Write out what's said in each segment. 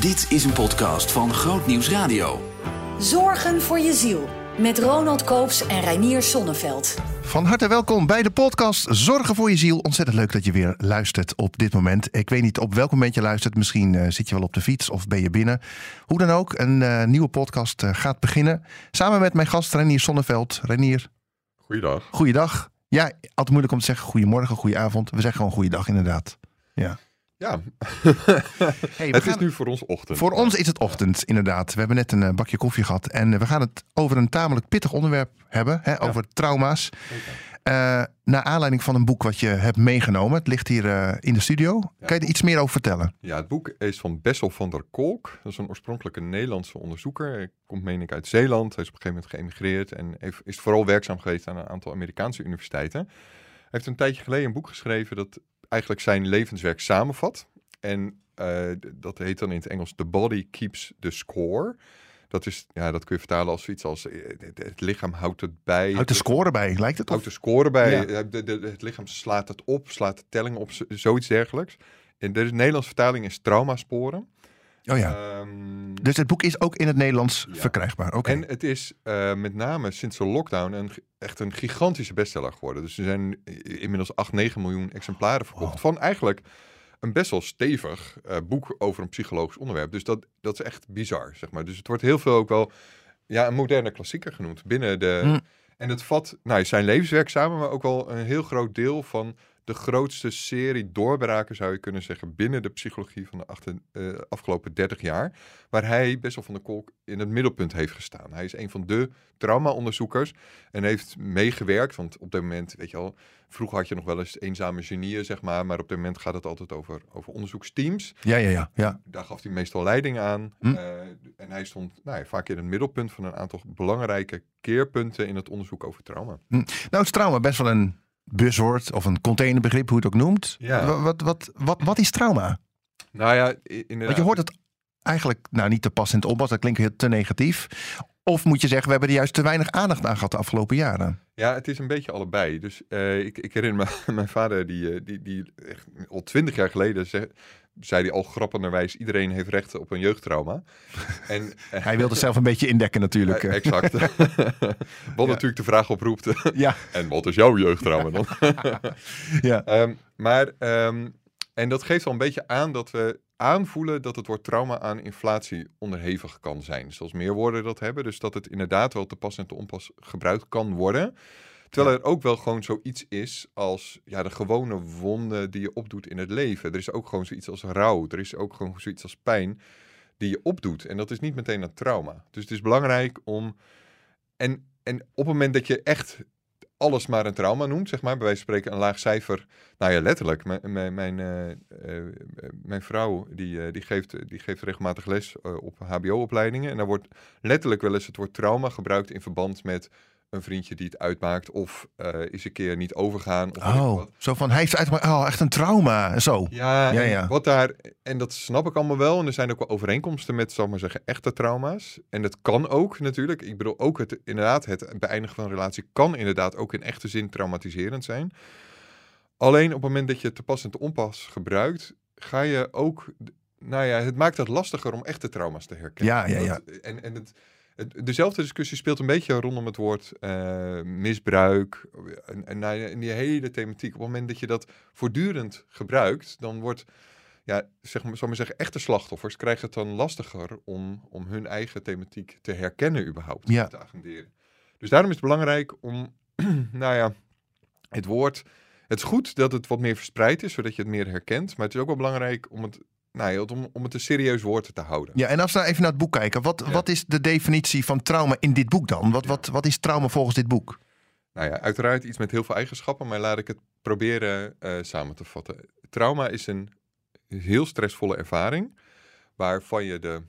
Dit is een podcast van Groot Nieuws Radio. Zorgen voor je ziel. Met Ronald Koops en Reinier Sonneveld. Van harte welkom bij de podcast Zorgen voor je ziel. Ontzettend leuk dat je weer luistert op dit moment. Ik weet niet op welk moment je luistert. Misschien eh, zit je wel op de fiets of ben je binnen. Hoe dan ook, een eh, nieuwe podcast eh, gaat beginnen. Samen met mijn gast Renier Sonneveld. Renier, Goeiedag. goeiedag. Ja, altijd moeilijk om te zeggen goedemorgen, goedenavond. We zeggen gewoon goeiedag inderdaad. Ja. Ja, Hey, het is nu voor ons ochtend. Voor ons is het ochtend, inderdaad. We hebben net een eh, bakje koffie gehad. En eh, we gaan het over een tamelijk pittig onderwerp hebben. Hè, over trauma's. Eh naar aanleiding van een boek wat je hebt meegenomen. Het ligt hier in de studio. Kan je er iets meer over vertellen? Ja, het boek is van Bessel van der Kolk. Dat is een oorspronkelijke Nederlandse onderzoeker. Hij komt, meen ik, uit Zeeland. Hij is op een gegeven moment geëmigreerd en heeft, is vooral werkzaam geweest aan een aantal Amerikaanse universiteiten. Hij heeft een tijdje geleden een boek geschreven dat eigenlijk zijn levenswerk samenvat. En eh, dat heet dan in het Engels The Body Keeps the Score. Dat, is, ja, dat kun je vertalen als zoiets als eh, het, lichaam houdt het bij. Houdt de score bij, lijkt het? houdt de score bij. Ja. De, de, het lichaam slaat het op, slaat de telling op, zoiets dergelijks. En de Nederlandse vertaling is traumasporen. Oh ja. Ehm, Dus het boek is ook in het Nederlands Ja. verkrijgbaar. Oké. En het is eh, met name sinds de lockdown een, echt een gigantische bestseller geworden. Dus er zijn inmiddels 8, 9 miljoen exemplaren verkocht. Wow. Van eigenlijk een best wel stevig eh, boek over een psychologisch onderwerp. Dus dat, dat is echt bizar, zeg maar. Dus het wordt heel veel ook wel ja, een moderne klassieker genoemd binnen de... Hm. En het vat nou, zijn levenswerk samen, maar ook wel een heel groot deel van de grootste serie doorbraken, zou je kunnen zeggen, binnen de psychologie van de achter, eh, afgelopen 30 jaar. Waar hij, best wel van de Kolk, in het middelpunt heeft gestaan. Hij is een van de trauma-onderzoekers en heeft meegewerkt. Want op dit moment, weet je al, vroeger had je nog wel eens eenzame genieën, zeg maar. Maar op dit moment gaat het altijd over, over onderzoeksteams. Ja, ja, ja. ja. Daar gaf hij meestal leiding aan. Hm. Eh, en hij stond nou ja, vaak in het middelpunt van een aantal belangrijke keerpunten in het onderzoek over trauma. Nou is trauma best wel een buzzwoord of een containerbegrip, hoe je het ook noemt. Ja. Wa- Wat, wat, wat, wat is trauma? Nou ja, inderdaad. Want je hoort het eigenlijk nou, niet te pas in het. Dat klinkt heel te negatief. Of moet je zeggen, we hebben er juist te weinig aandacht aan gehad de afgelopen jaren. Ja, het is een beetje allebei. Dus eh, ik, ik herinner me, mijn vader, die, eh, die, die echt al twintig jaar geleden ze- zei hij al grappenderwijs, iedereen heeft recht op een jeugdtrauma. en, eh, Hij wilde zelf een beetje indekken natuurlijk. exact. Wat natuurlijk de vraag oproept, ja, en wat is jouw jeugdtrauma dan? ja. Ehm, maar, ehm, en dat geeft al een beetje aan dat we aanvoelen dat het woord trauma aan inflatie onderhevig kan zijn. Zoals meer woorden dat hebben. Dus dat het inderdaad wel te pas en te onpas gebruikt kan worden. Terwijl er ook wel gewoon zoiets is als ja, de gewone wonden die je opdoet in het leven. Er is ook gewoon zoiets als rouw. Er is ook gewoon zoiets als pijn die je opdoet. En dat is niet meteen een trauma. Dus het is belangrijk om... En, en op het moment dat je echt alles maar een trauma noemt, zeg maar, bij wijze van spreken een laag cijfer. Nou ja, letterlijk. Mijn, mijn, mijn, eh, eh, mijn vrouw die, eh, die, geeft, die geeft regelmatig les op HBO-opleidingen. En daar wordt letterlijk wel eens het woord trauma gebruikt in verband met een vriendje die het uitmaakt. Of eh is een keer niet overgaan. Of Oh, wat. zo van, hij heeft uit, oh, echt een trauma. Zo. Ja, Ja, ja. Wat daar, en dat snap ik allemaal wel. En er zijn ook wel overeenkomsten met, zal ik maar zeggen, echte trauma's. En dat kan ook natuurlijk. Ik bedoel, ook het, inderdaad, het beëindigen van een relatie kan inderdaad ook in echte zin traumatiserend zijn. Alleen op het moment dat je te pas en te onpas gebruikt, ga je ook, nou ja, het maakt het lastiger om echte trauma's te herkennen. Ja, ja, ja. Dat- en en het- dezelfde discussie speelt een beetje rondom het woord eh, misbruik. En, en, die hele thematiek. Op het moment dat je dat voortdurend gebruikt, dan wordt, ja, zeg maar, zal maar zeggen, echte slachtoffers krijgen het dan lastiger om, om hun eigen thematiek te herkennen überhaupt. Ja. Te agenderen. Dus daarom is het belangrijk om, nou ja, het woord. Het is goed dat het wat meer verspreid is, zodat je het meer herkent. Maar het is ook wel belangrijk om het, nou om, om het een serieus woord te houden. Ja, en als we nou even naar het boek kijken. Wat, Ja. wat is de definitie van trauma in dit boek dan? Wat, Ja. wat, wat is trauma volgens dit boek? Nou ja, uiteraard iets met heel veel eigenschappen, maar laat ik het proberen eh, samen te vatten. Trauma is een heel stressvolle ervaring, waarvan je de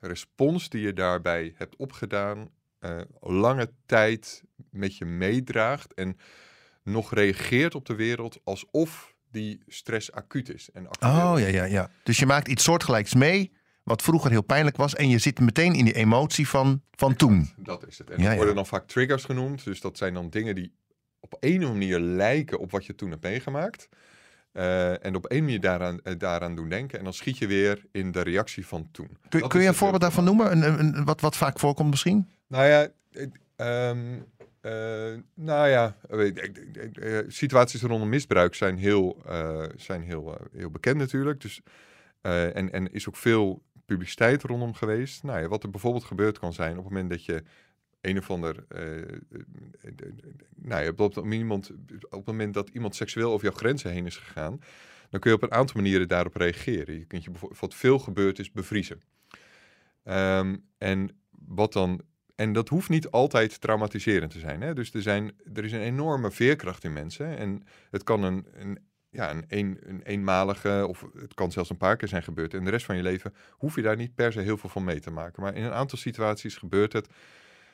respons die je daarbij hebt opgedaan, eh, lange tijd met je meedraagt en nog reageert op de wereld alsof die stress acuut is. En actueel Oh ja, ja, ja. Dus je maakt iets soortgelijks mee, wat vroeger heel pijnlijk was. En je zit meteen in die emotie van, van toen. Dat is het. En Ja, worden dan vaak triggers genoemd. Dus dat zijn dan dingen die op een of andere manier lijken op wat je toen hebt meegemaakt. Eh, en op één manier daaraan, eh, daaraan doen denken. En dan schiet je weer in de reactie van toen. Kun, je een voorbeeld daarvan noemen? Een, een, een- wat, wat vaak voorkomt misschien? Nou ja, eh, eh, nou ja, eh, eh, situaties rondom misbruik zijn heel, zijn heel, heel bekend natuurlijk. Dus, en, en is ook veel publiciteit rondom geweest. Nou ja, wat er bijvoorbeeld gebeurd kan zijn op het moment dat je een of ander, nou ja, op, op, het moment dat iemand seksueel over jouw grenzen heen is gegaan, dan kun je op een aantal manieren daarop reageren. Je kunt je bijvoorbeeld, wat veel gebeurt is, bevriezen. Ehm, en wat dan en dat hoeft niet altijd traumatiserend te zijn. Hè? Dus er, zijn, er is een enorme veerkracht in mensen. En het kan een, een, ja, een, een, een eenmalige, of het kan zelfs een paar keer zijn gebeurd. En de rest van je leven hoef je daar niet per se heel veel van mee te maken. Maar in een aantal situaties gebeurt het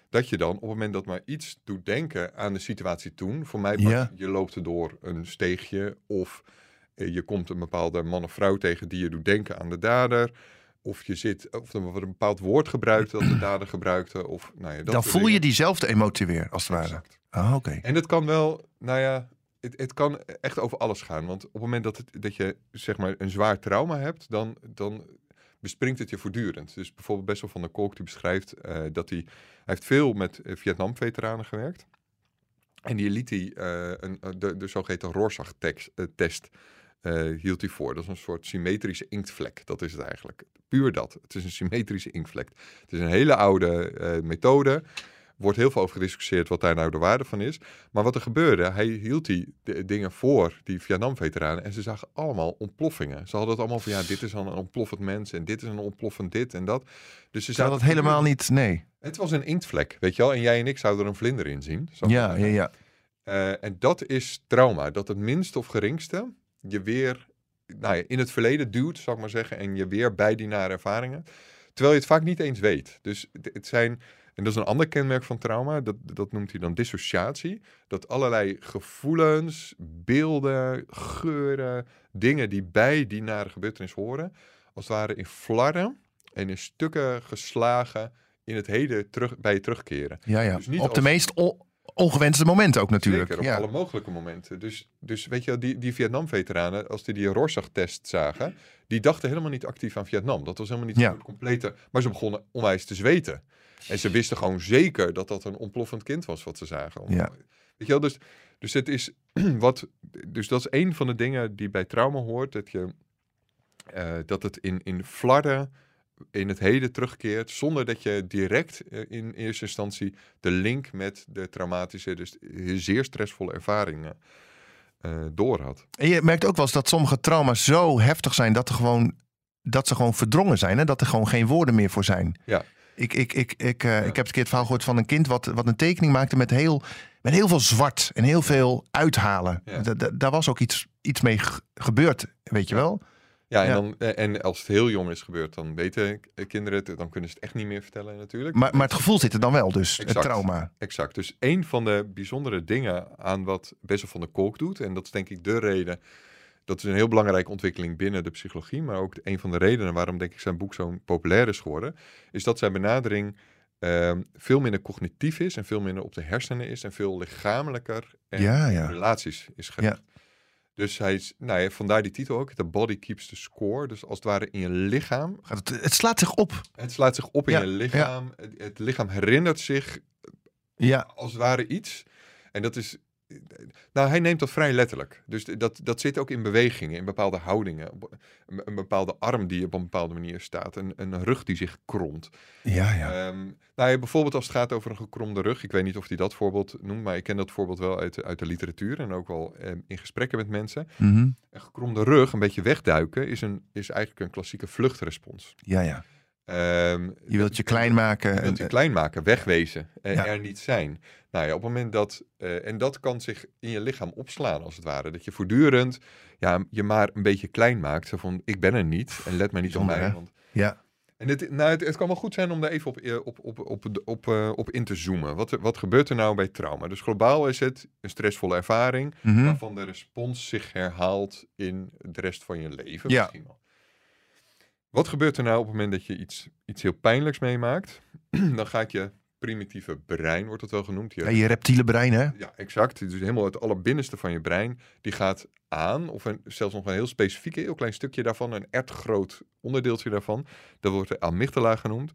dat je dan op het moment dat maar iets doet denken aan de situatie toen. Voor mij, Ja. je loopt er door een steegje of eh, je komt een bepaalde man of vrouw tegen die je doet denken aan de dader. Of je zit, of er wordt een bepaald woord gebruikt dat de dader gebruikte. Of, nou ja, dat Dan voel je diezelfde emotie weer, als het ware. Ah, oké. En het kan wel, nou ja, het, het kan echt over alles gaan. Want op het moment dat, het, dat je zeg maar een zwaar trauma hebt, dan, dan bespringt het je voortdurend. Dus bijvoorbeeld Bessel van der Kolk die beschrijft eh, dat hij, hij heeft veel met eh, Vietnam-veteranen gewerkt. En die liet hij eh, een, de, de zogeheten Rorschach-test hield hij voor. Dat is een soort symmetrische inktvlek. Dat is het eigenlijk. Puur dat. Het is een symmetrische inktvlek. Het is een hele oude eh, methode. Wordt heel veel over gediscussieerd wat daar nou de waarde van is. Maar wat er gebeurde, hij hield die dingen voor, die Vietnam-veteranen. En ze zagen allemaal ontploffingen. Ze hadden het allemaal van, ja, dit is dan een ontploffend mens. En dit is een ontploffend dit en dat. Dus ze Zou zaten dat helemaal niet... Nee. Het was een inktvlek, weet je wel. En jij en ik zouden er een vlinder in zien. Zo Ja, ja, ja. eh, en dat is trauma. Dat het minste of geringste je weer nou ja, in het verleden duwt, zou ik maar zeggen. En je weer bij die nare ervaringen. Terwijl je het vaak niet eens weet. Dus het, het zijn, en dat is een ander kenmerk van trauma. Dat, dat noemt hij dan dissociatie. Dat allerlei gevoelens, beelden, geuren, dingen die bij die nare gebeurtenis horen. Als het ware in flarden en in stukken geslagen in het heden terug, bij je terugkeren. ja, ja. Dus niet Op de als- meest ongewenste momenten ook natuurlijk. Zeker, op ja. alle mogelijke momenten. Dus, dus weet je, die, die Vietnam-veteranen, als die die Rorschach-test zagen, die dachten helemaal niet actief aan Vietnam. Dat was helemaal niet Ja. een complete... Maar ze begonnen onwijs te zweten. En ze wisten gewoon zeker dat dat een ontploffend kind was wat ze zagen. Ja. Weet je wel, dus, dus het is wat... Dus dat is een van de dingen die bij trauma hoort, dat je... eh, dat het in, in flarden in het heden terugkeert, zonder dat je direct eh, in eerste instantie de link met de traumatische, dus zeer stressvolle ervaringen eh door had. En je merkt ook wel eens dat sommige trauma's zo heftig zijn dat, er gewoon, dat ze gewoon verdrongen zijn. Hè? Dat er gewoon geen woorden meer voor zijn. Ja. Ik, ik, ik, ik, eh, ik heb een keer het verhaal gehoord van een kind wat, wat een tekening maakte met heel, met heel veel zwart en heel veel uithalen. Ja. Daar was ook iets, iets mee ge- gebeurd, weet je wel? Ja, en, Ja. Dan, eh, en als het heel jong is gebeurd, dan weten k- kinderen het, dan kunnen ze het echt niet meer vertellen natuurlijk. Maar, maar het gevoel zit er dan wel dus, het trauma. Exact. Dus een van de bijzondere dingen aan wat Bessel van der Kolk doet, en dat is denk ik de reden, dat is een heel belangrijke ontwikkeling binnen de psychologie, maar ook een van de redenen waarom denk ik zijn boek zo populair is geworden, is dat zijn benadering ehm, veel minder cognitief is en veel minder op de hersenen is en veel lichamelijker en Ja, ja. relaties is gericht. Dus hij is, nou ja, vandaar die titel ook, The Body Keeps the Score. Dus als het ware in je lichaam Gaat Het, het slaat zich op. het slaat zich op in Ja, je lichaam. Het, het lichaam herinnert zich Ja, als het ware iets. En dat is. Nou, hij neemt dat vrij letterlijk. Dus dat, dat zit ook in bewegingen, in bepaalde houdingen. Een, een bepaalde arm die op een bepaalde manier staat. Een, een rug die zich kromt. ja, ja. Ehm, nou bijvoorbeeld als het gaat over een gekromde rug. Ik weet niet of hij dat voorbeeld noemt, maar ik ken dat voorbeeld wel uit, de- uit de literatuur. En ook wel ehm, in gesprekken met mensen. Mhm. Een gekromde rug, een beetje wegduiken, is, een, is eigenlijk een klassieke vluchtrespons. ja, ja. Ehm, Je wilt je klein maken. Je wilt je en- klein maken, wegwezen en Ja. er niet zijn. Nou ja, op het moment dat, eh, en dat kan zich in je lichaam opslaan als het ware. Dat je voortdurend ja, je maar een beetje klein maakt. Zo van, ik ben er niet en let maar niet op mij. Want... ja. En het, nou, het, het kan wel goed zijn om daar even op, eh, op, op, op, op, op, eh, op in te zoomen. Wat, wat gebeurt er nou bij trauma? Dus globaal is het een stressvolle ervaring Mhm. waarvan de respons zich herhaalt in de rest van je leven. Ja. Misschien wel. Wat gebeurt er nou op het moment dat je iets, iets heel pijnlijks meemaakt? Dan gaat je primitieve brein, wordt het wel genoemd. Je, Ja, je reptiele brein, hè? ja, exact. Dus helemaal het allerbinnenste van je brein, die gaat aan, of een, zelfs nog een heel specifiek, heel klein stukje daarvan, een ertgroot onderdeeltje daarvan. Dat wordt de amygdala genoemd.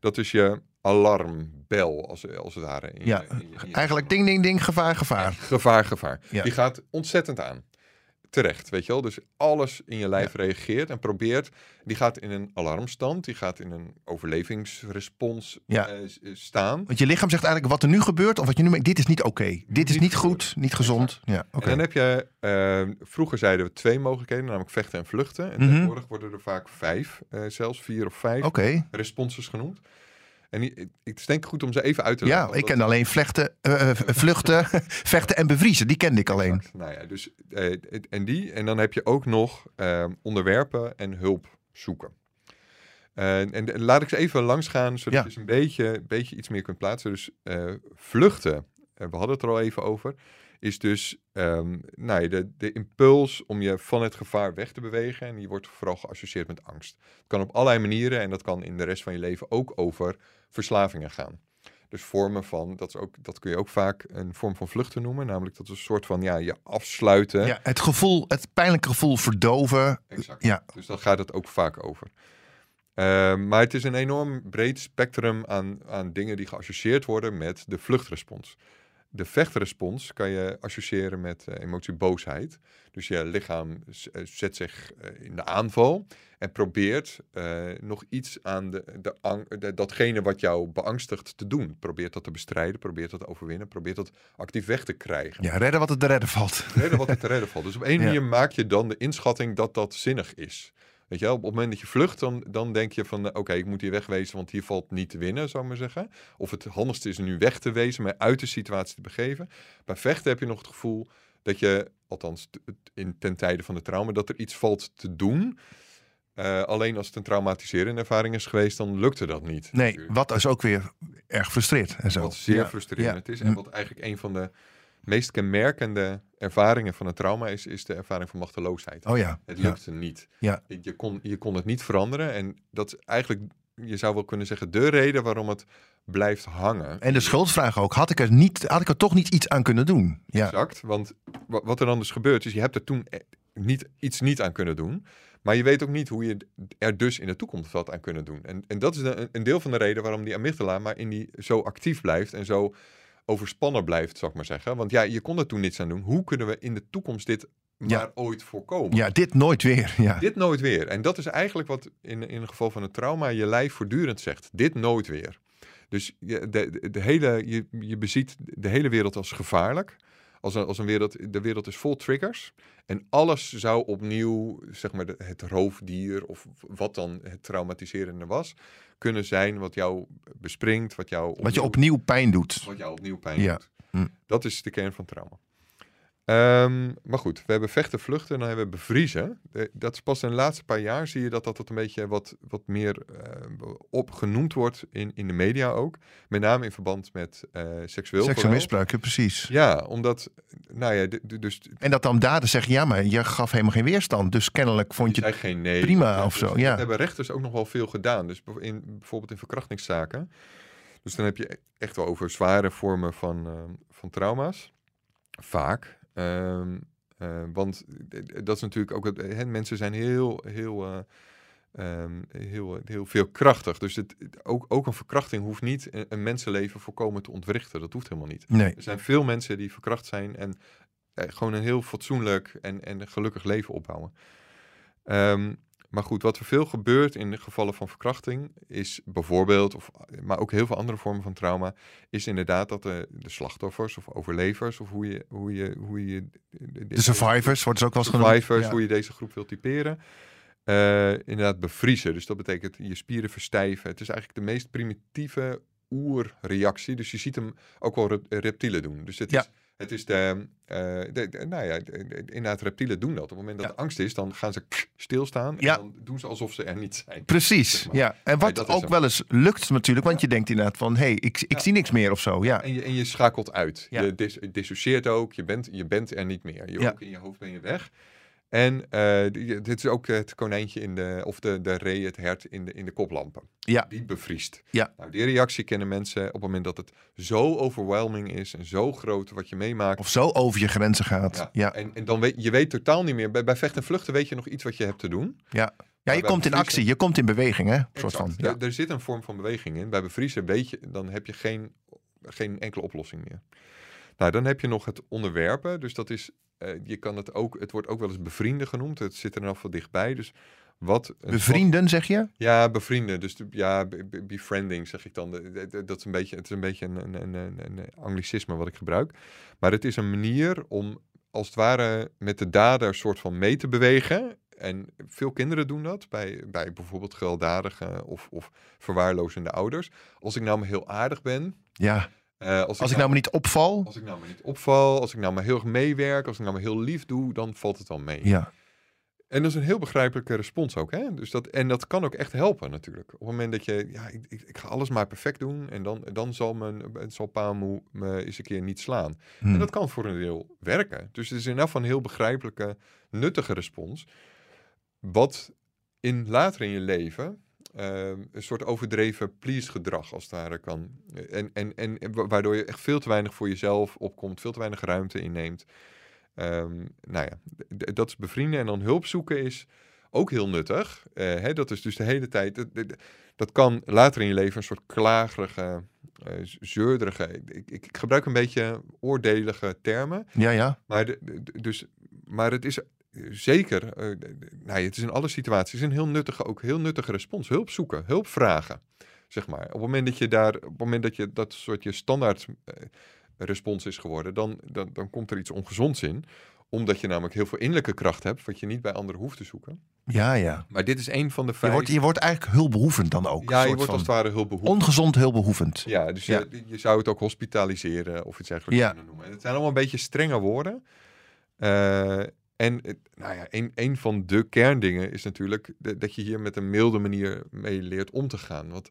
Dat is je alarmbel, als, als het ware. In Ja, in in Eigenlijk ding, ding, ding, gevaar, gevaar. Gevaar, gevaar. Ja. Die gaat ontzettend aan. Terecht, weet je wel. Dus alles in je lijf reageert en probeert. Die gaat in een alarmstand, die gaat in een overlevingsrespons Ja. eh, eh, staan. Want je lichaam zegt eigenlijk wat er nu gebeurt, of wat je nu dit is niet oké. Dit is Niet niet goed. niet gezond. Ja, oké. En dan heb je, eh, vroeger zeiden we twee mogelijkheden, namelijk vechten en vluchten. En Mhm. tegenwoordig worden er vaak vijf, eh, zelfs vier of vijf Oké. responses genoemd. En ik- het is denk ik goed om ze even uit te leggen. Ja, ik ken alleen vlechten, eh, eh, vluchten, vechten en bevriezen. Die kende ik alleen. Exact. Nou ja, dus, eh, en die. En dan heb je ook nog eh, onderwerpen en hulp zoeken. En, laat ik ze even langs gaan, zodat Ja. je ze een beetje, beetje iets meer kunt plaatsen. Dus vluchten, eh, we hadden het er al even over, is dus ehm, nou ja, de, de impuls om je van het gevaar weg te bewegen. En die wordt vooral geassocieerd met angst. Het kan op allerlei manieren en dat kan in de rest van je leven ook over verslavingen gaan. Dus vormen van, dat, is ook, dat kun je ook vaak een vorm van vluchten noemen. Namelijk dat is een soort van ja, je afsluiten. Ja, het gevoel, het pijnlijke gevoel verdoven. Exact. Ja. Dus daar gaat het ook vaak over. Ehm, maar het is een enorm breed spectrum aan, aan dingen die geassocieerd worden met de vluchtrespons. De vechtrespons kan je associëren met eh, emotie boosheid. Dus je lichaam eh, zet zich eh, in de aanval en probeert nog iets aan de, de, ang- de- datgene wat jou beangstigt te doen. Probeert dat te bestrijden, probeert dat te overwinnen, probeert dat actief weg te krijgen Ja, redden wat er te redden valt. redden wat er te redden valt. Dus op één Ja. manier maak je dan de inschatting dat dat zinnig is. Weet je wel, op het moment dat je vlucht, dan, dan denk je van... eh, oké, ik moet hier wegwezen, want hier valt niet te winnen, zou ik maar zeggen. Of het handigste is nu weg te wezen, maar uit de situatie te begeven. Bij vechten heb je nog het gevoel dat je, althans in, ten tijde van de trauma... dat er iets valt te doen. Eh, alleen als het een traumatiserende ervaring is geweest, dan lukte dat niet. Nee, natuurlijk. wat is ook weer erg frustreert en zo. Wat zeer Ja, frustrerend ja. is. En wat eigenlijk een van de meest kenmerkende ervaringen van een trauma is, is de ervaring van machteloosheid. Oh ja. Het ja. lukte niet. Ja. Je, kon, je kon het niet veranderen. En dat is eigenlijk, je zou wel kunnen zeggen, de reden waarom het blijft hangen. En de schuldvraag ook. Had ik, er niet, had ik er toch niet iets aan kunnen doen? Ja. Exact. Want wa- wat er dan dus gebeurt, is je hebt er toen e- niet, iets niet aan kunnen doen. Maar je weet ook niet hoe je er dus in de toekomst wat aan kunnen doen. En, en dat is de- een deel van de reden waarom die amygdala maar in die zo actief blijft en zo overspannen blijft, zou ik maar zeggen. Want ja, je kon er toen niets aan doen. Hoe kunnen we in de toekomst dit Ja. maar ooit voorkomen? ja, dit nooit weer. Ja. Dit nooit weer. En dat is eigenlijk wat in, in het geval van een trauma je lijf voortdurend zegt. Dit nooit weer. Dus je, de, de, de hele, je, je beziet de hele wereld als gevaarlijk. Als een, als een wereld, de wereld is vol triggers. En alles zou opnieuw, zeg maar, de- het roofdier of wat dan het traumatiserende was, kunnen zijn wat jou bespringt, wat jou Wat je opnieuw pijn doet. wat jou opnieuw pijn Ja. doet. Hm. Dat is de kern van trauma. Ehm, maar goed, we hebben vechten, vluchten en dan hebben we bevriezen. Dat is pas in de laatste paar jaar zie je dat dat, dat een beetje wat, wat meer eh, opgenoemd wordt in, in de media ook. Met name in verband met eh, seksueel Seksueel misbruik, ja, precies. Ja, omdat, nou ja, dus En dat dan daden zeggen, ja, maar je gaf helemaal geen weerstand. Dus kennelijk vond je... zei geen nee. prima of zo, dus ja. Dat hebben rechters ook nog wel veel gedaan. Dus in, bijvoorbeeld in verkrachtingszaken. Dus dan heb je echt wel over zware vormen van, ehm, van trauma's. Vaak. Ehm, eh, want d- dat is natuurlijk ook... Het, hè, mensen zijn heel, heel, eh, ehm, heel, heel veel krachtig. Dus het, ook, ook een verkrachting hoeft niet een, een mensenleven volkomen te ontwrichten. Dat hoeft helemaal niet. Nee, Er zijn veel mensen die verkracht zijn en eh, gewoon een heel fatsoenlijk en, en gelukkig leven opbouwen. Ehm, maar goed, wat er veel gebeurt in de gevallen van verkrachting is bijvoorbeeld, of, maar ook heel veel andere vormen van trauma, is inderdaad dat de, de slachtoffers of overlevers, of hoe je, hoe je, hoe je de survivors wordt ze ook wel eens genoemd. survivors, Ja. hoe je deze groep wilt typeren. eh, inderdaad bevriezen. Dus dat betekent je spieren verstijven. Het is eigenlijk de meest primitieve oerreactie. Dus je ziet hem ook wel rep- reptielen doen. Dus het Ja. is, het is de, eh, de, de- nou ja, de- de- inderdaad, reptielen doen dat. Op het moment dat Ja. er angst is, dan gaan ze stilstaan. Ja. En dan doen ze alsof ze er niet zijn. Precies, zeg maar. ja. En wat ook wel eens lukt natuurlijk, want je denkt inderdaad van, hé, hey, ik, ik zie niks meer of zo. Ja, En je, en je schakelt uit. Ja. Je dis- dissocieert ook. Je bent, je bent er niet meer. Je, Ja. Ook in je hoofd ben je weg. En eh, dit is ook het konijntje in de, of de, de ree, het hert in de, in de koplampen. Ja. Die bevriest. Ja. Nou, die reactie kennen mensen op het moment dat het zo overwhelming is en zo groot wat je meemaakt. Of zo over je grenzen gaat. Ja, ja. En, en dan weet je weet totaal niet meer. Bij, bij vechten en vluchten weet je nog iets wat je hebt te doen. ja. bij je komt in actie, je komt in beweging, hè? Soort Exact. van. Ja. Er, er zit een vorm van beweging in. Bij bevriezen weet je, dan heb je geen, geen enkele oplossing meer. Nou, dan heb je nog het onderwerpen. Dus dat is, eh, je kan het ook, het wordt ook wel eens bevrienden genoemd. Het zit er nog wel dichtbij. Dus wat een Bevrienden, zeg je? ja, bevrienden. Dus de- ja, be- be- befriending zeg ik dan. Dat is een beetje, het is een, beetje een, een, een, een, een anglicisme wat ik gebruik. Maar het is een manier om als het ware met de dader soort van mee te bewegen. En veel kinderen doen dat bij, bij bijvoorbeeld gewelddadige of, of verwaarlozende ouders. Als ik nou heel aardig ben. Ja. Eh, als, Als ik nou maar niet opval. als ik nou maar niet opval, als ik nou maar heel erg meewerk, als ik nou maar heel lief doe, dan valt het wel mee. Ja. En dat is een heel begrijpelijke respons ook. Hè? Dus dat, en dat kan ook echt helpen natuurlijk. Op het moment dat je, ja, ik, ik, ik ga alles maar perfect doen. En dan, dan zal, mijn, zal pa me, eens een keer niet slaan. En dat kan voor een deel werken. Dus het is in geval een heel begrijpelijke, nuttige respons. Wat in later in je leven eh, een soort overdreven please gedrag als het ware kan. En, en, en wa- waardoor je echt veel te weinig voor jezelf opkomt, veel te weinig ruimte inneemt. Ehm, nou ja, dat is bevrienden en dan hulp zoeken is ook heel nuttig. Eh, hè, dat is dus de hele tijd. Dat, dat- dat kan later in je leven een soort klagerige, eh, zeurderige. Ik, ik, ik gebruik een beetje oordelige termen. Ja, ja. Maar, de, de- dus, maar het is zeker, eh, nou, het is in alle situaties een heel nuttige, ook heel nuttige respons. Hulp zoeken, hulp vragen, zeg maar. Op het moment dat je daar, op het moment dat je dat soort je standaard eh, respons is geworden, dan, dan, dan komt er iets ongezonds in. Omdat je namelijk heel veel innerlijke kracht hebt, wat je niet bij anderen hoeft te zoeken. Ja, ja. Maar dit is een van de Je vijf... wordt, je wordt eigenlijk hulpbehoevend dan ook. ja, je wordt als het ware hulpbehoevend. Ongezond hulpbehoevend. Ja, dus Ja. Je, je zou het ook hospitaliseren of iets dergelijks Ja. kunnen noemen. En het zijn allemaal een beetje strenge woorden. Eh, en nou ja, een, een van de kerndingen is natuurlijk de- dat je hier met een milde manier mee leert om te gaan. Want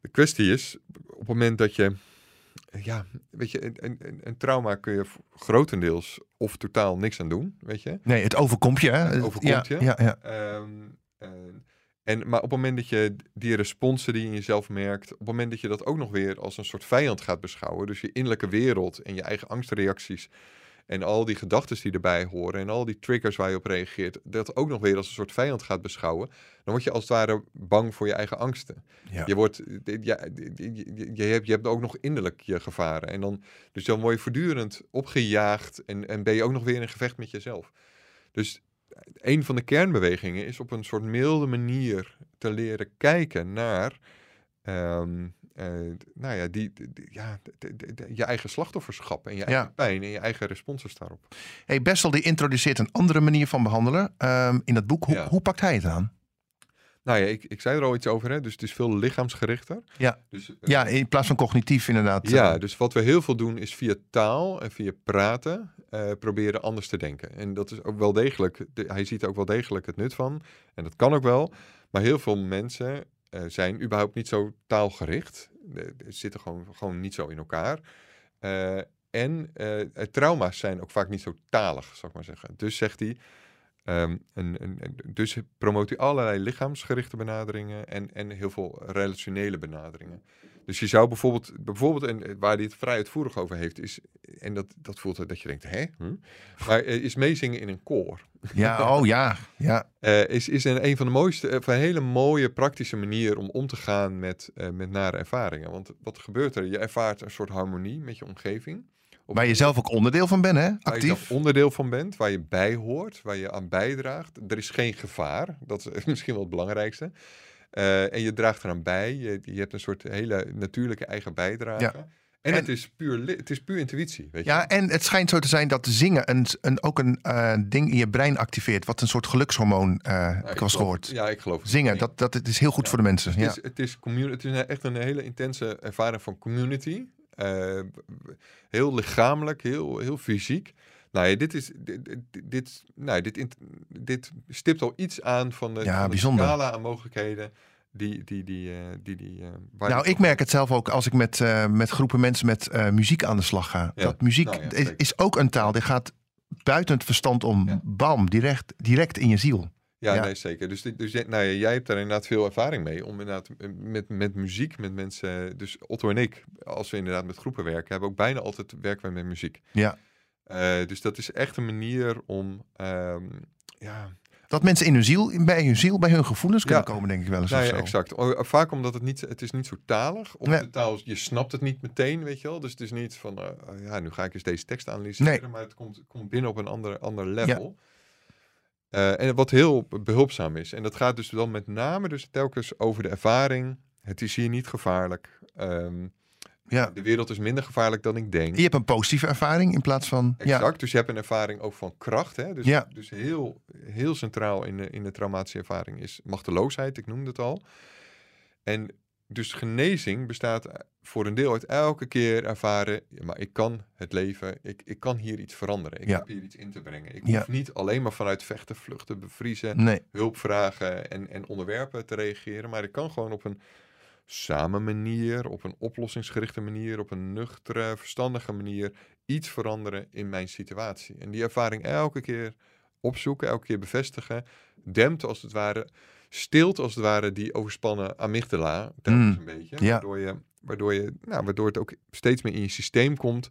de kwestie is, op het moment dat je, ja, weet je, een, een, een trauma kun je grotendeels of totaal niks aan doen, weet je. Nee, het overkomt je. Hè? Het overkomt ja, je. Ja, ja. Ehm, eh, en, maar op het moment dat je die responsen die je in jezelf merkt, op het moment dat je dat ook nog weer als een soort vijand gaat beschouwen, dus je innerlijke wereld en je eigen angstreacties en al die gedachten die erbij horen en al die triggers waar je op reageert, dat ook nog weer als een soort vijand gaat beschouwen, dan word je als het ware bang voor je eigen angsten. Ja. Je, wordt, ja, je, hebt, je hebt ook nog innerlijk je gevaren. En dan, dus dan word je voortdurend opgejaagd en, en ben je ook nog weer in gevecht met jezelf. Dus een van de kernbewegingen is op een soort milde manier te leren kijken naar ehm, eh, nou ja, die, ja, de- de- de- je eigen slachtofferschap en je eigen Ja. pijn en je eigen responses daarop. Hey, Bessel die introduceert een andere manier van behandelen ehm, in dat boek. Hoe, Ja. hoe pakt hij het aan? Nou ja, ik, ik zei er al iets over, hè? dus het is veel lichaamsgerichter. Ja. Dus, eh, Ja, in plaats van cognitief inderdaad. Ja, eh, dus wat we heel veel doen is via taal en via praten proberen anders te denken. En dat is ook wel degelijk, de- hij ziet er ook wel degelijk het nut van. En dat kan ook wel. Maar heel veel mensen eh, zijn überhaupt niet zo taalgericht. De- zitten gewoon, gewoon niet zo in elkaar. Eh, en eh, trauma's zijn ook vaak niet zo talig, zou ik maar zeggen. Dus zegt hij, een- dus promoot hij allerlei lichaamsgerichte benaderingen en, en heel veel relationele benaderingen. Dus je zou bijvoorbeeld, bijvoorbeeld en waar het vrij uitvoerig over heeft, is, en dat, dat voelt dat je denkt, hè? Hm? Maar eh, is meezingen in een koor. ja, oh ja. ja. Eh, is, is een, een van de mooiste, eh, van een hele mooie praktische manier om om te gaan met, met nare ervaringen. Want wat gebeurt er? Je ervaart een soort harmonie met je omgeving. Op Waar je zelf ook onderdeel van bent, hè? Waar je Actief. zelf onderdeel van bent, waar je bij hoort, waar je aan bijdraagt. Er is geen gevaar, dat is misschien wel het belangrijkste. Eh, en je draagt eraan bij, je, je hebt een soort hele natuurlijke eigen bijdrage. Ja. En, En- het, is puur, het is puur intuïtie, weet je. Ja, en het schijnt zo te zijn dat zingen een, een, ook een eh, ding in je brein activeert. Wat een soort gelukshormoon, heb ik geloof- gehoord. Ja, ik geloof het. Zingen, dat, dat het is heel goed Ja. voor de mensen. Het Ja. is, het, is het is echt een hele intense ervaring van community. Heel lichamelijk, heel, heel fysiek. Nou ja, dit, is, dit, dit, dit, nou, dit, stipt al iets aan van de, Ja, van de bijzonder. scala aan mogelijkheden die die, die, eh, die, die, eh, Nou, ik merk het zelf ook als ik met, eh, met groepen mensen met muziek aan de slag ga. Ja. Dat muziek Nou ja, is, ook een taal. Die gaat buiten het verstand om, Ja. bam, direct, direct in je ziel. Ja, nee, zeker. Dus, dus jij- nou ja, jij hebt daar inderdaad veel ervaring mee. Om inderdaad met, met muziek, met mensen. Dus Otto en ik, als we inderdaad met groepen werken, hebben ook bijna altijd werken met muziek. Ja. Eh, dus dat is echt een manier om. ehm, ja, Dat mensen in hun ziel, bij hun ziel, bij hun gevoelens kunnen Ja. komen, denk ik wel eens. nou of ja, exact. O- Vaak omdat het niet, het is niet zo talig. Of Ja. de taal, je snapt het niet meteen, weet je wel. Dus het is niet van, eh, ja, nu ga ik eens deze tekst analyseren. Nee. Maar het komt, komt binnen op een ander, ander level. Eh, en wat heel behulpzaam is. En dat gaat dus dan met name dus telkens over de ervaring. Het is hier niet gevaarlijk. Ehm, Ja. De wereld is minder gevaarlijk dan ik denk. Je hebt een positieve ervaring in plaats van. Exact, dus je hebt een ervaring ook van kracht. Hè? Dus, Ja. dus heel, heel centraal in de, in de traumatische ervaring is machteloosheid, ik noemde het al. En dus genezing bestaat voor een deel uit elke keer ervaren, ja, maar ik kan het leven, ik, ik kan hier iets veranderen. Ik Ja. heb hier iets in te brengen. Ik Ja. hoef niet alleen maar vanuit vechten, vluchten, bevriezen, Ja. Nee. hulp vragen en, en onderwerpen te reageren, maar ik kan gewoon op een samen manier, op een oplossingsgerichte manier, op een nuchtere, verstandige manier iets veranderen in mijn situatie. En die ervaring elke keer opzoeken, elke keer bevestigen, dempt als het ware, stilt als het ware die overspannen amygdala, telkens Mm, een beetje, ja. waardoor, je, waardoor, je, nou, waardoor het ook steeds meer in je systeem komt.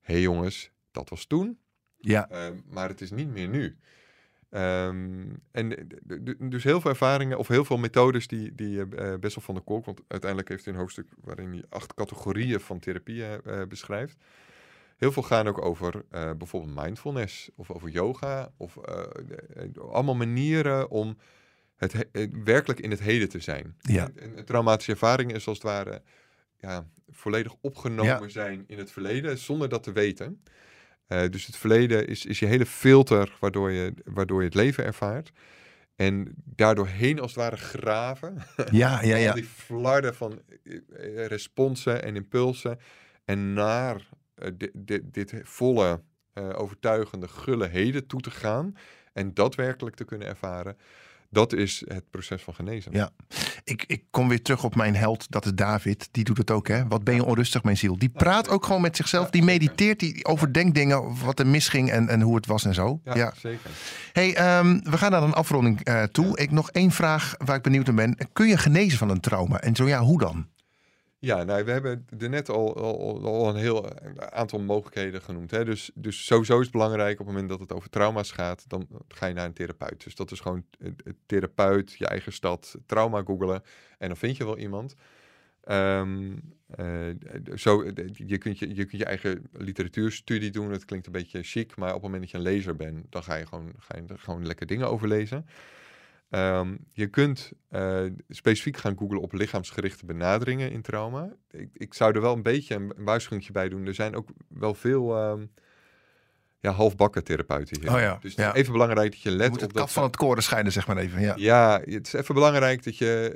Hé hey jongens, dat was toen, Ja. Ehm, maar het is niet meer nu. Ehm, en dus heel veel ervaringen of heel veel methodes die, die eh, Bessel van der Kolk, want uiteindelijk heeft hij een hoofdstuk waarin hij acht categorieën van therapie eh, beschrijft. Heel veel gaan ook over bijvoorbeeld mindfulness of over yoga of allemaal manieren om het he- werkelijk in het heden te zijn. Ja. En, en traumatische ervaringen is als het ware ja, volledig opgenomen Ja. zijn in het verleden zonder dat te weten. Eh, dus het verleden is, is je hele filter waardoor je, waardoor je het leven ervaart. En daardoorheen als het ware graven. Ja, ja, Al ja. die flarden van eh, responsen en impulsen. En naar eh, di- di- dit volle, overtuigende, gulle heden toe te gaan. En daadwerkelijk te kunnen ervaren. Dat is het proces van genezen. Ja. Ik, ik kom weer terug op mijn held, dat is David. Die doet het ook, hè? Wat ben je onrustig, mijn ziel? Die praat ook gewoon met zichzelf. Die mediteert, die overdenkt dingen, wat er misging en, en hoe het was en zo. Ja, Ja. zeker. Hey, ehm, we gaan naar een afronding eh, toe. Ik nog één vraag waar ik benieuwd naar ben. Kun je genezen van een trauma? En zo ja, hoe dan? Ja, nou, we hebben er net al, al, al een heel aantal mogelijkheden genoemd. Hè? Dus, dus sowieso is het belangrijk op het moment dat het over trauma's gaat, dan ga je naar een therapeut. Dus dat is gewoon een een therapeut, je eigen stad, trauma googelen en dan vind je wel iemand. Ehm, eh, zo, je, kunt je, je kunt je eigen literatuurstudie doen. Het klinkt een beetje chic, maar op het moment dat je een lezer bent, dan ga je gewoon, ga je er gewoon lekker dingen over lezen. Ehm, je kunt eh, specifiek gaan googlen op lichaamsgerichte benaderingen in trauma. Ik, ik zou er wel een beetje een, een waarschuwing bij doen. Er zijn ook wel veel ehm, ja, halfbakken therapeuten hier. Oh ja, Dus het ja. is even belangrijk dat je Je let moet op het dat... van het koren scheiden, zeg maar even. Ja. Ja, het is even belangrijk dat je...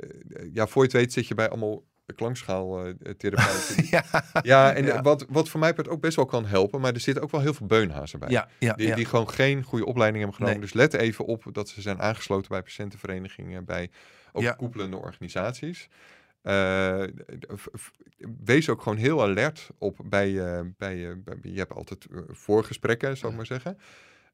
Ja, voor je het weet zit je bij allemaal klankschaaltherapeuten. Ja, ja, en Ja. Wat, wat voor mij part ook best wel kan helpen, maar er zitten ook wel heel veel beunhazen bij. ja, ja, Die, die gewoon geen goede opleiding hebben genomen. Nee. Dus let even op dat ze zijn aangesloten bij patiëntenverenigingen, bij Ja. overkoepelende organisaties. Eh, wees ook gewoon heel alert op bij, eh, bij, eh, bij- je hebt altijd eh, voorgesprekken, zou ik maar zeggen.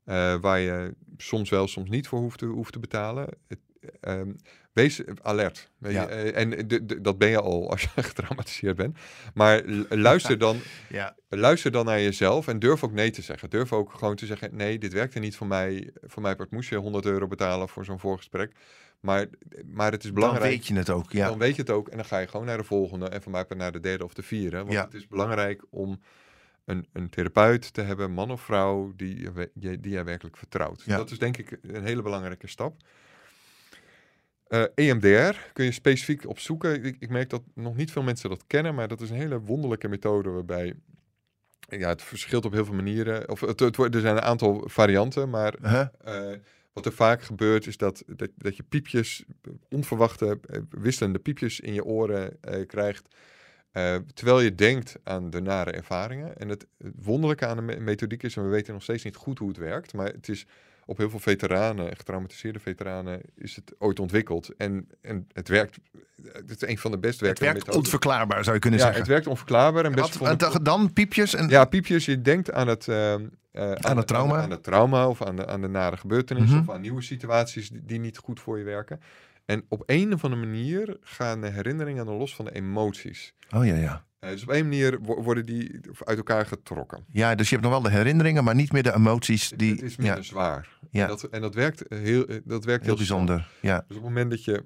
eh, waar je soms wel, soms niet voor hoeft te, hoeft te betalen. Het, ehm, wees alert. Weet je, Ja. eh, en de- de- dat ben je al als je getraumatiseerd bent. Maar luister dan ja. luister dan naar jezelf en durf ook nee te zeggen. Durf ook gewoon te zeggen: nee, dit werkte niet voor mij. Voor mij moest je 100 euro betalen voor zo'n voorgesprek. Maar, maar het is Dan belangrijk. weet je het ook. Ja. Dan weet je het ook en dan ga je gewoon naar de volgende en voor mij naar de derde of de vierde. Want Ja. het is belangrijk om een, een therapeut te hebben, man of vrouw, die, die je werkelijk vertrouwt. Ja. Dat is denk ik een hele belangrijke stap. Eh, EMDR kun je specifiek opzoeken. Ik, ik merk dat nog niet veel mensen dat kennen, maar dat is een hele wonderlijke methode waarbij ja, het verschilt op heel veel manieren. Of het, er zijn een aantal varianten, maar Huh? eh, wat er vaak gebeurt is dat, dat, dat je piepjes, onverwachte, eh, wisselende piepjes in je oren krijgt. terwijl je denkt aan de nare ervaringen. En het, het wonderlijke aan de me- methodiek is, en we weten nog steeds niet goed hoe het werkt, maar het is op heel veel veteranen, getraumatiseerde veteranen, is het ooit ontwikkeld. En, en het werkt, het is een van de best Het werkende werkt methoden. onverklaarbaar, zou je kunnen Ja, zeggen. het werkt onverklaarbaar en best Wat, en dan piepjes en... ja, piepjes. Je denkt aan het, ehm, eh, Aan het trauma. Aan, het trauma of aan de, aan de nare gebeurtenissen Mhm. of aan nieuwe situaties die, die niet goed voor je werken. En op een of andere manier gaan de herinneringen dan los van de emoties. Oh ja, ja. Eh, dus op een manier wo- worden die uit elkaar getrokken. Ja, dus je hebt nog wel de herinneringen, maar niet meer de emoties. Die, het is minder ja, zwaar. Ja. En, dat, en dat werkt heel, eh, dat werkt heel bijzonder. Ja. Dus op het moment dat je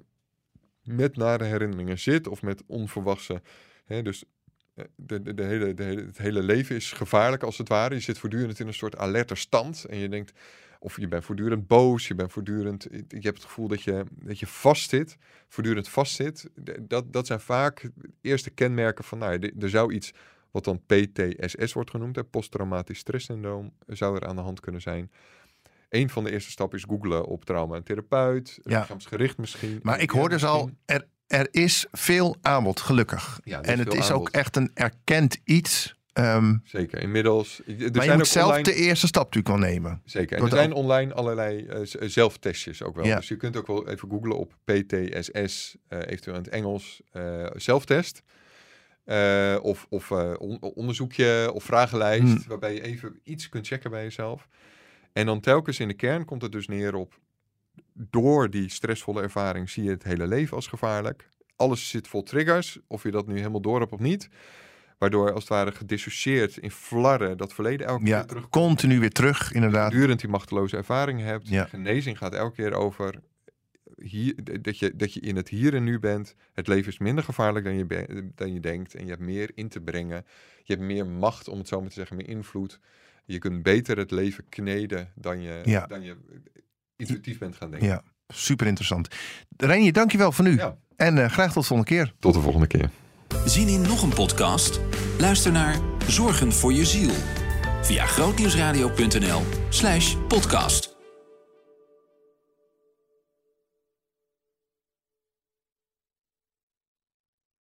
met nare herinneringen zit of met onverwachte, hè, dus eh, de, de, de hele, de hele, het hele leven is gevaarlijk als het ware. Je zit voortdurend in een soort alerte stand en je denkt, of je bent voortdurend boos, je bent voortdurend, je hebt het gevoel dat je, dat je vastzit, voortdurend vastzit. Dat, dat zijn vaak eerste kenmerken van, nou, ja, er zou iets wat dan PTSS wordt genoemd, hè, posttraumatisch stresssyndroom, zou er aan de hand kunnen zijn. Een van de eerste stappen is googlen op trauma en therapeut, Ja. lichaamsgericht misschien. Maar ik hoor dus al, er, er is veel aanbod, gelukkig. Ja, is en het is ook echt een erkend iets. Ehm, Zeker, inmiddels. Er maar je zijn moet ook zelf online, de eerste stap natuurlijk wel nemen. Zeker, en er zijn online allerlei eh, eh, zelftestjes ook wel. Ja. Dus je kunt ook wel even googlen op PTSS, eh, eventueel in het Engels, zelftest. Of of on- onderzoekje of vragenlijst, Hmm. waarbij je even iets kunt checken bij jezelf. En dan telkens in de kern komt het dus neer op, door die stressvolle ervaring zie je het hele leven als gevaarlijk. Alles zit vol triggers, of je dat nu helemaal door hebt of niet. Waardoor als het ware gedissocieerd in flarren dat verleden elke Ja, keer terug continu weer terug, inderdaad. voortdurend die machteloze ervaring hebt. Ja. Genezing gaat elke keer over hier, d- dat, je, dat je in het hier en nu bent. Het leven is minder gevaarlijk dan je, dan je denkt. En je hebt meer in te brengen. Je hebt meer macht, om het zo maar te zeggen, meer invloed. Je kunt beter het leven kneden dan je, Ja. dan je intuïtief bent gaan denken. Ja, super interessant. Reinier, dankjewel voor nu. Ja. En eh, graag tot de volgende keer. Tot de volgende keer. Zin in nog een podcast? Luister naar Zorgen voor je ziel via grootnieuwsradio.nl slash podcast.